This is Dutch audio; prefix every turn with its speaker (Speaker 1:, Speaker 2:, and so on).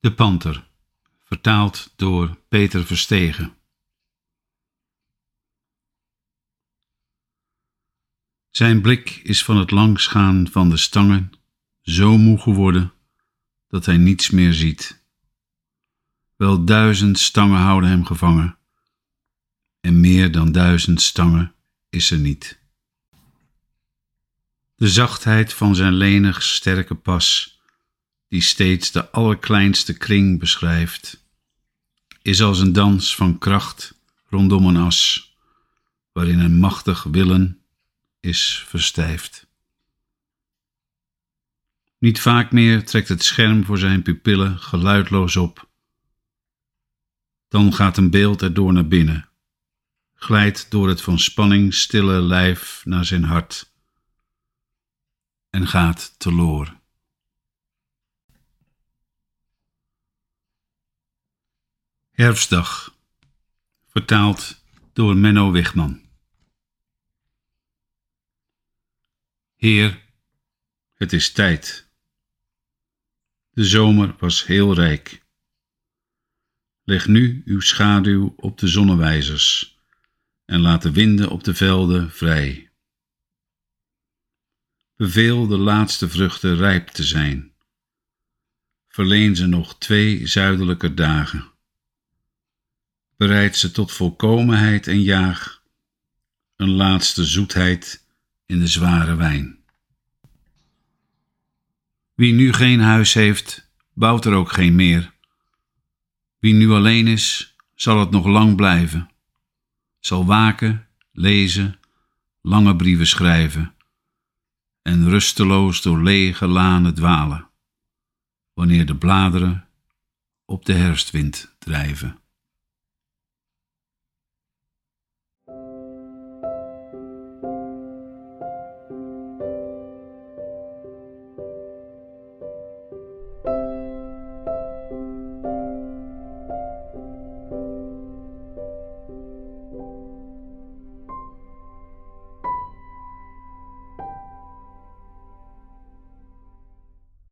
Speaker 1: De Panter, vertaald door Peter Verstegen. Zijn blik is van het langsgaan van de stangen zo moe geworden dat hij niets meer ziet. Wel duizend stangen houden hem gevangen, en meer dan duizend stangen is er niet. De zachtheid van zijn lenig sterke pas die steeds de allerkleinste kring beschrijft, is als een dans van kracht rondom een as, waarin een machtig willen is verstijfd. Niet vaak meer trekt het scherm voor zijn pupillen geluidloos op. Dan gaat een beeld erdoor naar binnen, glijdt door het van spanning stille lijf naar zijn hart en gaat teloor. Herfstdag, vertaald door Menno Wigman. Heer, het is tijd. De zomer was heel rijk. Leg nu uw schaduw op de zonnewijzers en laat de winden op de velden vrij. Beveel de laatste vruchten rijp te zijn. Verleen ze nog twee zuidelijke dagen bereid ze tot volkomenheid en jaag, een laatste zoetheid in de zware wijn. Wie nu geen huis heeft, bouwt er ook geen meer. Wie nu alleen is, zal het nog lang blijven, zal waken, lezen, lange brieven schrijven en rusteloos door lege lanen dwalen, wanneer de bladeren op de herfstwind drijven.